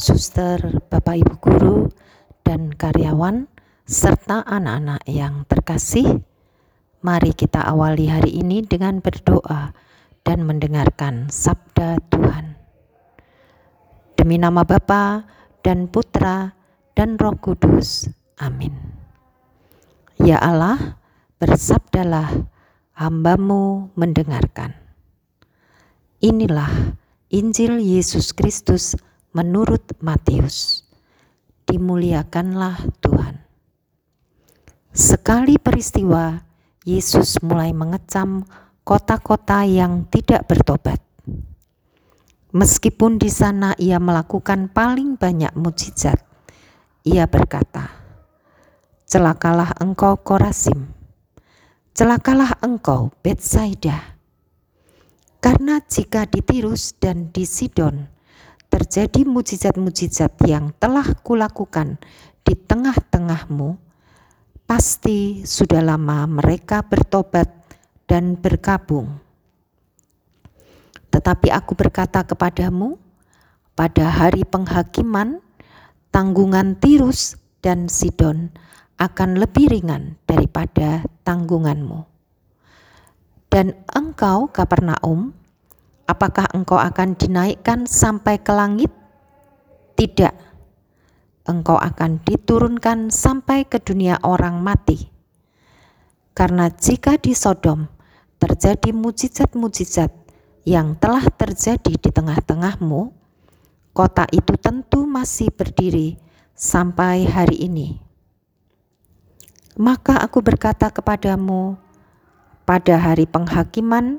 suster, Bapak Ibu guru, dan karyawan, serta anak-anak yang terkasih, mari kita awali hari ini dengan berdoa dan mendengarkan sabda Tuhan. Demi nama Bapa dan Putra dan Roh Kudus. Amin. Ya Allah, bersabdalah, hambamu mendengarkan. Inilah Injil Yesus Kristus menurut Matius. Dimuliakanlah Tuhan. Sekali peristiwa, Yesus mulai mengecam kota-kota yang tidak bertobat. Meskipun di sana ia melakukan paling banyak mujizat, ia berkata, "Celakalah engkau Korasim, celakalah engkau Betsaida, karena jika di Tirus dan di Sidon terjadi mujizat-mujizat yang telah kulakukan di tengah-tengahmu, pasti sudah lama mereka bertobat dan berkabung. Tetapi aku berkata kepadamu, pada hari penghakiman, tanggungan Tirus dan Sidon akan lebih ringan daripada tanggunganmu. Dan engkau, Kapernaum, Apakah engkau akan dinaikkan sampai ke langit? Tidak. Engkau akan diturunkan sampai ke dunia orang mati. Karena jika di Sodom terjadi mujizat-mujizat yang telah terjadi di tengah-tengahmu, kota itu tentu masih berdiri sampai hari ini. Maka aku berkata kepadamu, pada hari penghakiman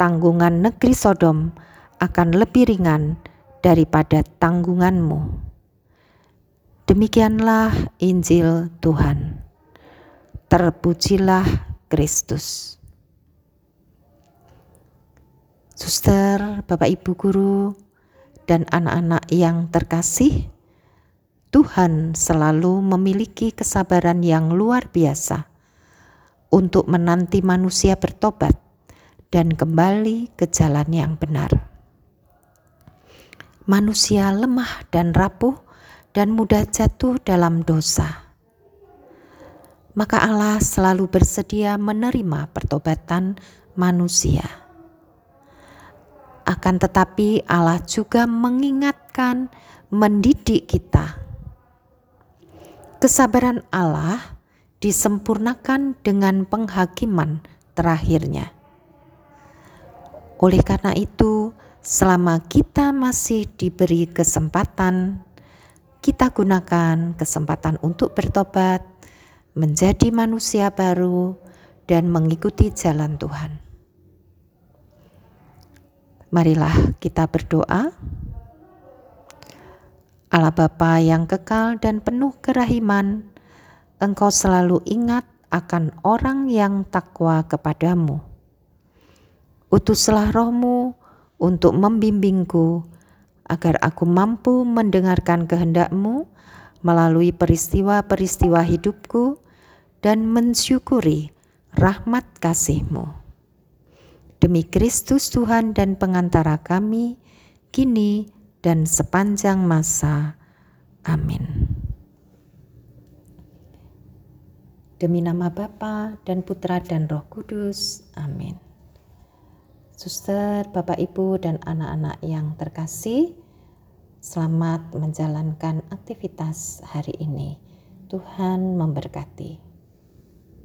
tanggungan negeri Sodom akan lebih ringan daripada tanggunganmu. Demikianlah Injil Tuhan. Terpujilah Kristus. Suster, Bapak Ibu guru, dan anak-anak yang terkasih, Tuhan selalu memiliki kesabaran yang luar biasa untuk menanti manusia bertobat dan kembali ke jalan yang benar. Manusia lemah dan rapuh dan mudah jatuh dalam dosa. Maka Allah selalu bersedia menerima pertobatan manusia. Akan tetapi Allah juga mengingatkan, mendidik kita. Kesabaran Allah disempurnakan dengan penghakiman terakhirnya oleh karena itu, selama kita masih diberi kesempatan, kita gunakan kesempatan untuk bertobat, menjadi manusia baru, dan mengikuti jalan Tuhan. Marilah kita berdoa. Allah Bapa yang kekal dan penuh kerahiman, Engkau selalu ingat akan orang yang takwa kepadamu Utuslah rohmu untuk membimbingku, agar aku mampu mendengarkan kehendakmu melalui peristiwa-peristiwa hidupku dan mensyukuri rahmat kasihmu. Demi Kristus Tuhan dan pengantara kami, kini dan sepanjang masa. Amin. Demi nama Bapa dan Putra dan Roh Kudus. Amin. Suster, Bapak Ibu, dan anak-anak yang terkasih, selamat menjalankan aktivitas hari ini. Tuhan memberkati.